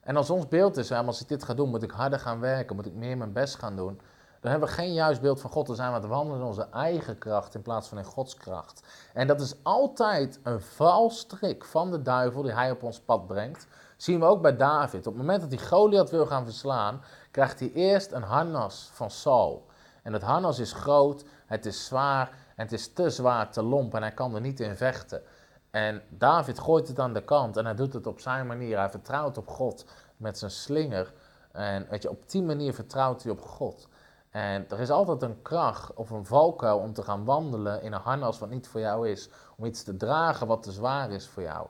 Speaker 1: En als ons beeld is, als ik dit ga doen, moet ik harder gaan werken, moet ik meer mijn best gaan doen. Dan hebben we geen juist beeld van God. Dan zijn we aan het wandelen in onze eigen kracht in plaats van in Gods kracht. En dat is altijd een valstrik van de duivel die hij op ons pad brengt. Zien we ook bij David. Op het moment dat hij Goliath wil gaan verslaan, krijgt hij eerst een harnas van Saul. En het harnas is groot, het is zwaar en het is te zwaar, te lomp en hij kan er niet in vechten. En David gooit het aan de kant en hij doet het op zijn manier. Hij vertrouwt op God met zijn slinger. En weet je, op die manier vertrouwt hij op God. En er is altijd een kracht of een valkuil om te gaan wandelen in een harnas wat niet voor jou is. Om iets te dragen wat te zwaar is voor jou.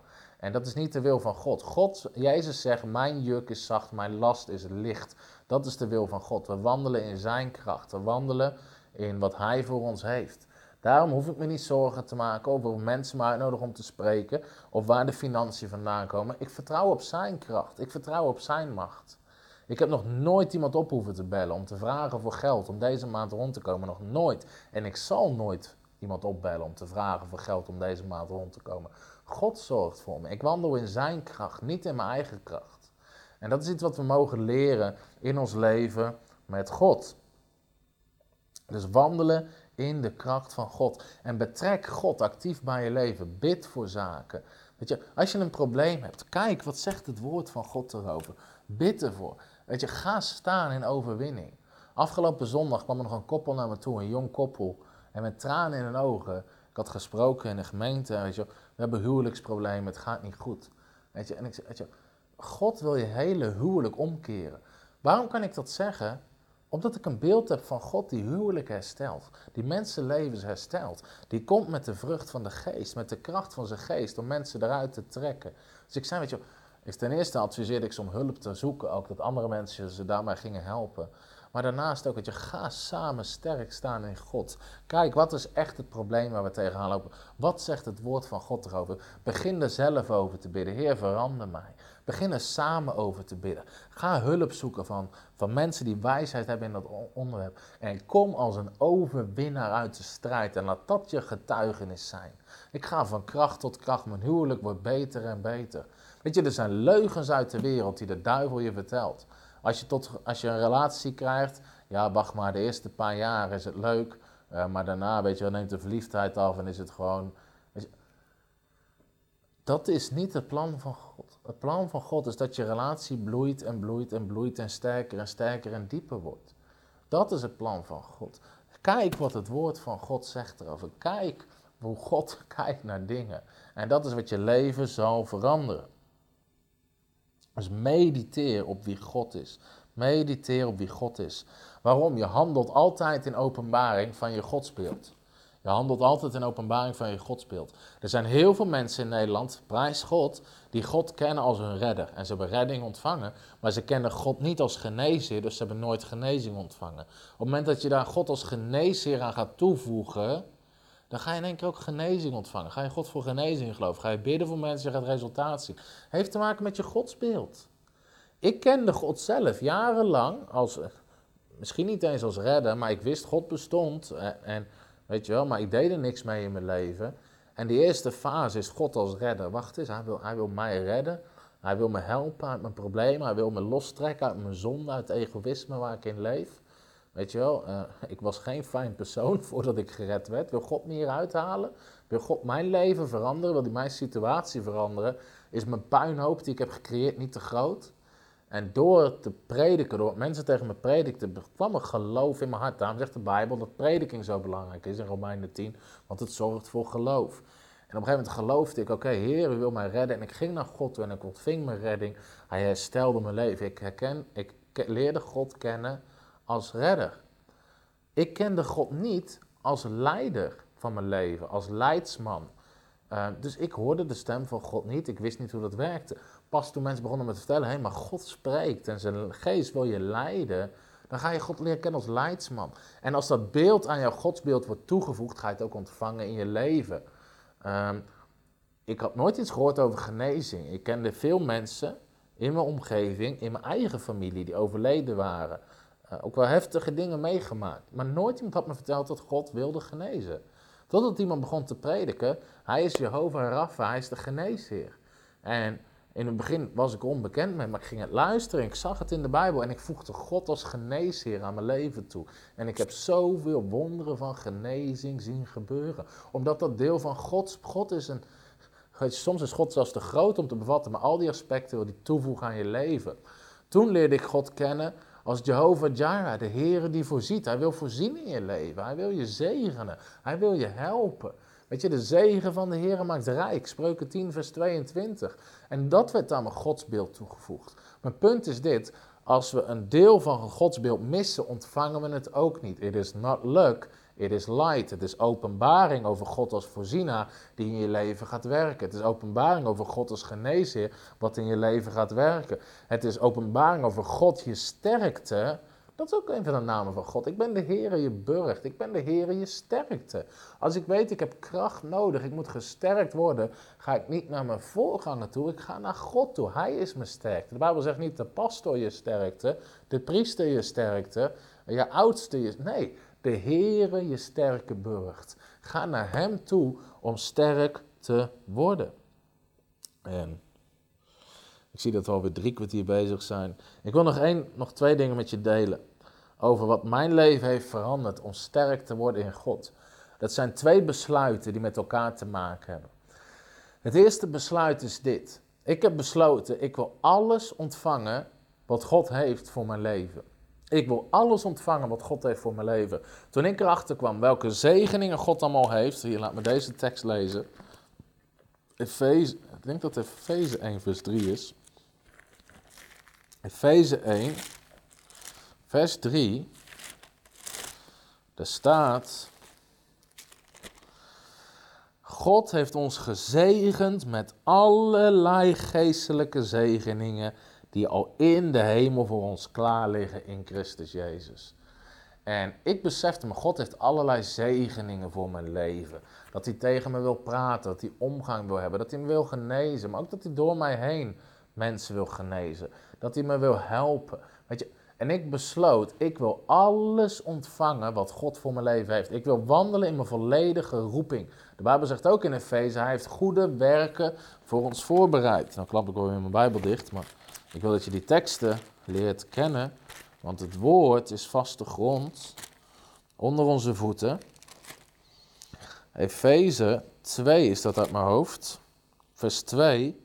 Speaker 1: En dat is niet de wil van God. God, Jezus zegt, mijn juk is zacht, mijn last is licht. Dat is de wil van God. We wandelen in zijn kracht. We wandelen in wat hij voor ons heeft. Daarom hoef ik me niet zorgen te maken over mensen me uitnodigen om te spreken of waar de financiën vandaan komen. Ik vertrouw op zijn kracht. Ik vertrouw op zijn macht. Ik heb nog nooit iemand op hoeven te bellen om te vragen voor geld om deze maand rond te komen. Nog nooit. En ik zal nooit iemand opbellen om te vragen voor geld om deze maand rond te komen. God zorgt voor me. Ik wandel in zijn kracht, niet in mijn eigen kracht. En dat is iets wat we mogen leren in ons leven met God. Dus wandelen in de kracht van God. En betrek God actief bij je leven. Bid voor zaken. Weet je, als je een probleem hebt, kijk wat zegt het woord van God erover. Bid ervoor. Weet je, ga staan in overwinning. Afgelopen zondag kwam er nog een koppel naar me toe, een jong koppel. En met tranen in hun ogen. Ik had gesproken in de gemeente. Weet je, we hebben huwelijksproblemen, het gaat niet goed. Weet je, en ik zeg, weet God wil je hele huwelijk omkeren. Waarom kan ik dat zeggen? Omdat ik een beeld heb van God die huwelijk herstelt, die mensenlevens herstelt. Die komt met de vrucht van de geest, met de kracht van zijn geest om mensen eruit te trekken. Dus ik zei, weet je, ten eerste adviseerde ik ze om hulp te zoeken, ook dat andere mensen ze daarmee gingen helpen. Maar daarnaast ook dat je ga samen sterk staan in God. Kijk, wat is echt het probleem waar we tegenaan lopen? Wat zegt het woord van God erover? Begin er zelf over te bidden. Heer, verander mij. Begin er samen over te bidden. Ga hulp zoeken van, van mensen die wijsheid hebben in dat onderwerp. En kom als een overwinnaar uit de strijd. En laat dat je getuigenis zijn. Ik ga van kracht tot kracht. Mijn huwelijk wordt beter en beter. Weet je, er zijn leugens uit de wereld die de duivel je vertelt. Als je, tot, als je een relatie krijgt, ja, wacht maar, de eerste paar jaar is het leuk. Uh, maar daarna, weet je, neemt de verliefdheid af en is het gewoon. Dat is niet het plan van God. Het plan van God is dat je relatie bloeit en bloeit en bloeit en sterker en sterker en dieper wordt. Dat is het plan van God. Kijk wat het woord van God zegt erover. Kijk hoe God kijkt naar dingen. En dat is wat je leven zal veranderen. Dus mediteer op wie God is. Mediteer op wie God is. Waarom? Je handelt altijd in openbaring van je godsbeeld. Je handelt altijd in openbaring van je godsbeeld. Er zijn heel veel mensen in Nederland, prijs God, die God kennen als hun redder. En ze hebben redding ontvangen, maar ze kennen God niet als geneesheer, dus ze hebben nooit genezing ontvangen. Op het moment dat je daar God als geneesheer aan gaat toevoegen, dan ga je in één keer ook genezing ontvangen. Ga je God voor genezing geloven? Ga je bidden voor mensen, je gaat resultaat zien. Heeft te maken met je godsbeeld. Ik kende God zelf jarenlang als, misschien niet eens als redder, maar ik wist God bestond. En, en weet je wel, maar ik deed er niks mee in mijn leven. En die eerste fase is God als redder. Wacht eens, hij wil, hij wil mij redden. Hij wil me helpen uit mijn problemen. Hij wil me lostrekken uit mijn zonde, uit het egoïsme waar ik in leef. Weet je wel, uh, ik was geen fijn persoon voordat ik gered werd. Wil God me hier uithalen? Wil God mijn leven veranderen? Wil hij mijn situatie veranderen? Is mijn puinhoop die ik heb gecreëerd niet te groot? En door te prediken, door mensen tegen me predikten, kwam er geloof in mijn hart. Daarom zegt de Bijbel dat prediking zo belangrijk is in Romeinen 10, want het zorgt voor geloof. En op een gegeven moment geloofde ik, oké, Heer, u wil mij redden. En ik ging naar God toe en ik ontving mijn redding. Hij herstelde mijn leven. Ik, herken, ik leerde God kennen als redder. Ik kende God niet als leider van mijn leven, als leidsman. Uh, dus ik hoorde de stem van God niet. Ik wist niet hoe dat werkte. Pas toen mensen begonnen me te vertellen: hé, hey, maar God spreekt en zijn geest wil je leiden. Dan ga je God leren kennen als leidsman. En als dat beeld aan jouw godsbeeld wordt toegevoegd, ga je het ook ontvangen in je leven. Um, ik had nooit iets gehoord over genezing. Ik kende veel mensen in mijn omgeving, in mijn eigen familie, die overleden waren. Uh, ook wel heftige dingen meegemaakt. Maar nooit iemand had me verteld dat God wilde genezen. Totdat iemand begon te prediken, hij is Jehovah Rapha, hij is de geneesheer. En in het begin was ik onbekend met, maar ik ging het luisteren. Ik zag het in de Bijbel en ik voegde God als geneesheer aan mijn leven toe. En ik heb zoveel wonderen van genezing zien gebeuren. Omdat dat deel van God, God is een, soms is God zelfs te groot om te bevatten, maar al die aspecten wil hij toevoegen aan je leven. Toen leerde ik God kennen als Jehovah Jireh, de Heere die voorziet. Hij wil voorzien in je leven. Hij wil je zegenen. Hij wil je helpen. Weet je, de zegen van de Heer maakt rijk. Spreuken 10, vers 22. En dat werd aan mijn godsbeeld toegevoegd. Mijn punt is dit. Als we een deel van een godsbeeld missen, ontvangen we het ook niet. It is not luck, it is light. Het is openbaring over God als voorzienaar die in je leven gaat werken. Het is openbaring over God als geneesheer wat in je leven gaat werken. Het is openbaring over God je sterkte dat is ook een van de namen van God. Ik ben de Heere je burcht. Ik ben de Heere je sterkte. Als ik weet ik heb kracht nodig, ik moet gesterkt worden, ga ik niet naar mijn voorganger toe, ik ga naar God toe. Hij is mijn sterkte. De Bijbel zegt niet de pastor je sterkte, de priester je sterkte, je oudste je... Nee, de Heere je sterke burcht. Ga naar hem toe om sterk te worden. En ik zie dat we alweer drie kwartier bezig zijn. Ik wil nog, één, nog twee dingen met je delen. Over wat mijn leven heeft veranderd om sterk te worden in God. Dat zijn twee besluiten die met elkaar te maken hebben. Het eerste besluit is dit. Ik heb besloten, ik wil alles ontvangen wat God heeft voor mijn leven. Ik wil alles ontvangen wat God heeft voor mijn leven. Toen ik erachter kwam welke zegeningen God allemaal heeft. Hier, laat me deze tekst lezen. Efeze, ik denk dat Efeze 1 vers 3 is. Efeze 1, vers 3, daar staat, God heeft ons gezegend met allerlei geestelijke zegeningen die al in de hemel voor ons klaar liggen in Christus Jezus. En ik besefte me, God heeft allerlei zegeningen voor mijn leven. Dat hij tegen me wil praten, dat hij omgang wil hebben, dat hij me wil genezen, maar ook dat hij door mij heen mensen wil genezen. Dat hij me wil helpen. Weet je, en ik besloot, ik wil alles ontvangen wat God voor mijn leven heeft. Ik wil wandelen in mijn volledige roeping. De Bijbel zegt ook in Efeze, hij heeft goede werken voor ons voorbereid. Nou klap ik wel weer mijn Bijbel dicht, maar ik wil dat je die teksten leert kennen. Want het woord is vaste grond onder onze voeten. Efeze 2 is dat uit mijn hoofd. Vers 2.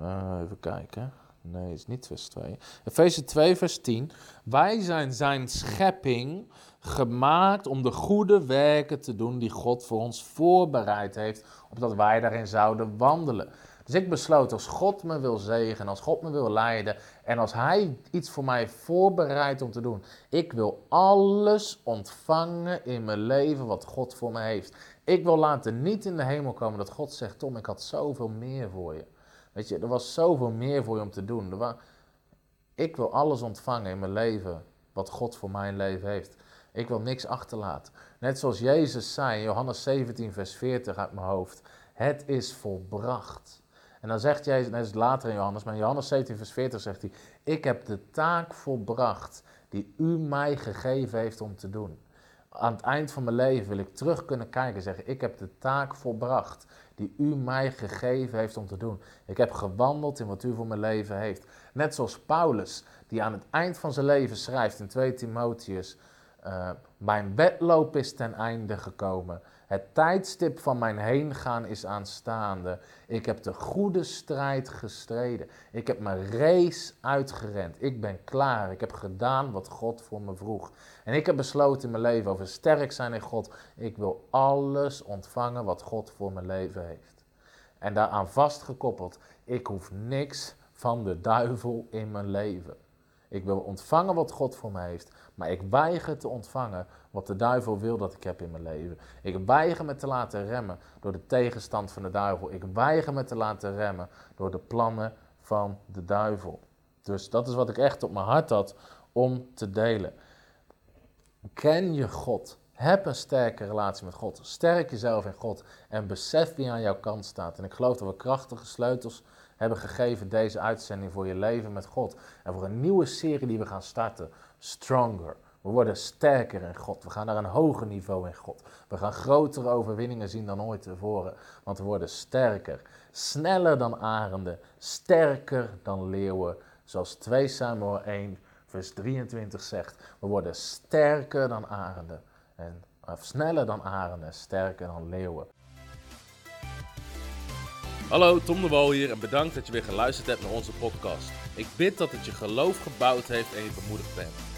Speaker 1: Uh, even kijken. Nee, het is niet vers 2. Efeze 2, vers 10. Wij zijn zijn schepping gemaakt om de goede werken te doen die God voor ons voorbereid heeft, opdat wij daarin zouden wandelen. Dus ik besloot, als God me wil zegenen, als God me wil leiden en als Hij iets voor mij voorbereidt om te doen, ik wil alles ontvangen in mijn leven wat God voor me heeft. Ik wil laten niet in de hemel komen dat God zegt, Tom, ik had zoveel meer voor je. Weet je, er was zoveel meer voor je om te doen. Er was, ik wil alles ontvangen in mijn leven wat God voor mijn leven heeft. Ik wil niks achterlaten. Net zoals Jezus zei in Johannes 17, vers 40 uit mijn hoofd. Het is volbracht. En dan zegt Jezus, net als later in Johannes, maar in Johannes 17, vers 40 zegt hij: Ik heb de taak volbracht die u mij gegeven heeft om te doen. Aan het eind van mijn leven wil ik terug kunnen kijken en zeggen: Ik heb de taak volbracht die u mij gegeven heeft om te doen. Ik heb gewandeld in wat u voor mijn leven heeft. Net zoals Paulus, die aan het eind van zijn leven schrijft in 2 Timotheus: uh, Mijn wedloop is ten einde gekomen Het tijdstip van mijn heengaan is aanstaande. Ik heb de goede strijd gestreden. Ik heb mijn race uitgerend. Ik ben klaar. Ik heb gedaan wat God voor me vroeg. En ik heb besloten in mijn leven over sterk zijn in God. Ik wil alles ontvangen wat God voor mijn leven heeft. En daaraan vastgekoppeld, ik hoef niks van de duivel in mijn leven. Ik wil ontvangen wat God voor me heeft, maar ik weiger te ontvangen wat de duivel wil dat ik heb in mijn leven. Ik weiger me te laten remmen door de tegenstand van de duivel. Ik weiger me te laten remmen door de plannen van de duivel. Dus dat is wat ik echt op mijn hart had om te delen. Ken je God. Heb een sterke relatie met God. Sterk jezelf in God. En besef wie aan jouw kant staat. En ik geloof dat we krachtige sleutels hebben gegeven deze uitzending voor je leven met God. En voor een nieuwe serie die we gaan starten. Stronger. We worden sterker in God. We gaan naar een hoger niveau in God. We gaan grotere overwinningen zien dan ooit tevoren. Want we worden sterker. Sneller dan arenden. Sterker dan leeuwen. Zoals 2 Samuel 1 vers 23 zegt. We worden sterker dan arenden. En, of sneller dan arenden. Sterker dan leeuwen.
Speaker 2: Hallo, Tom de Wol hier en bedankt dat je weer geluisterd hebt naar onze podcast. Ik bid dat het je geloof gebouwd heeft en je bemoedigd bent.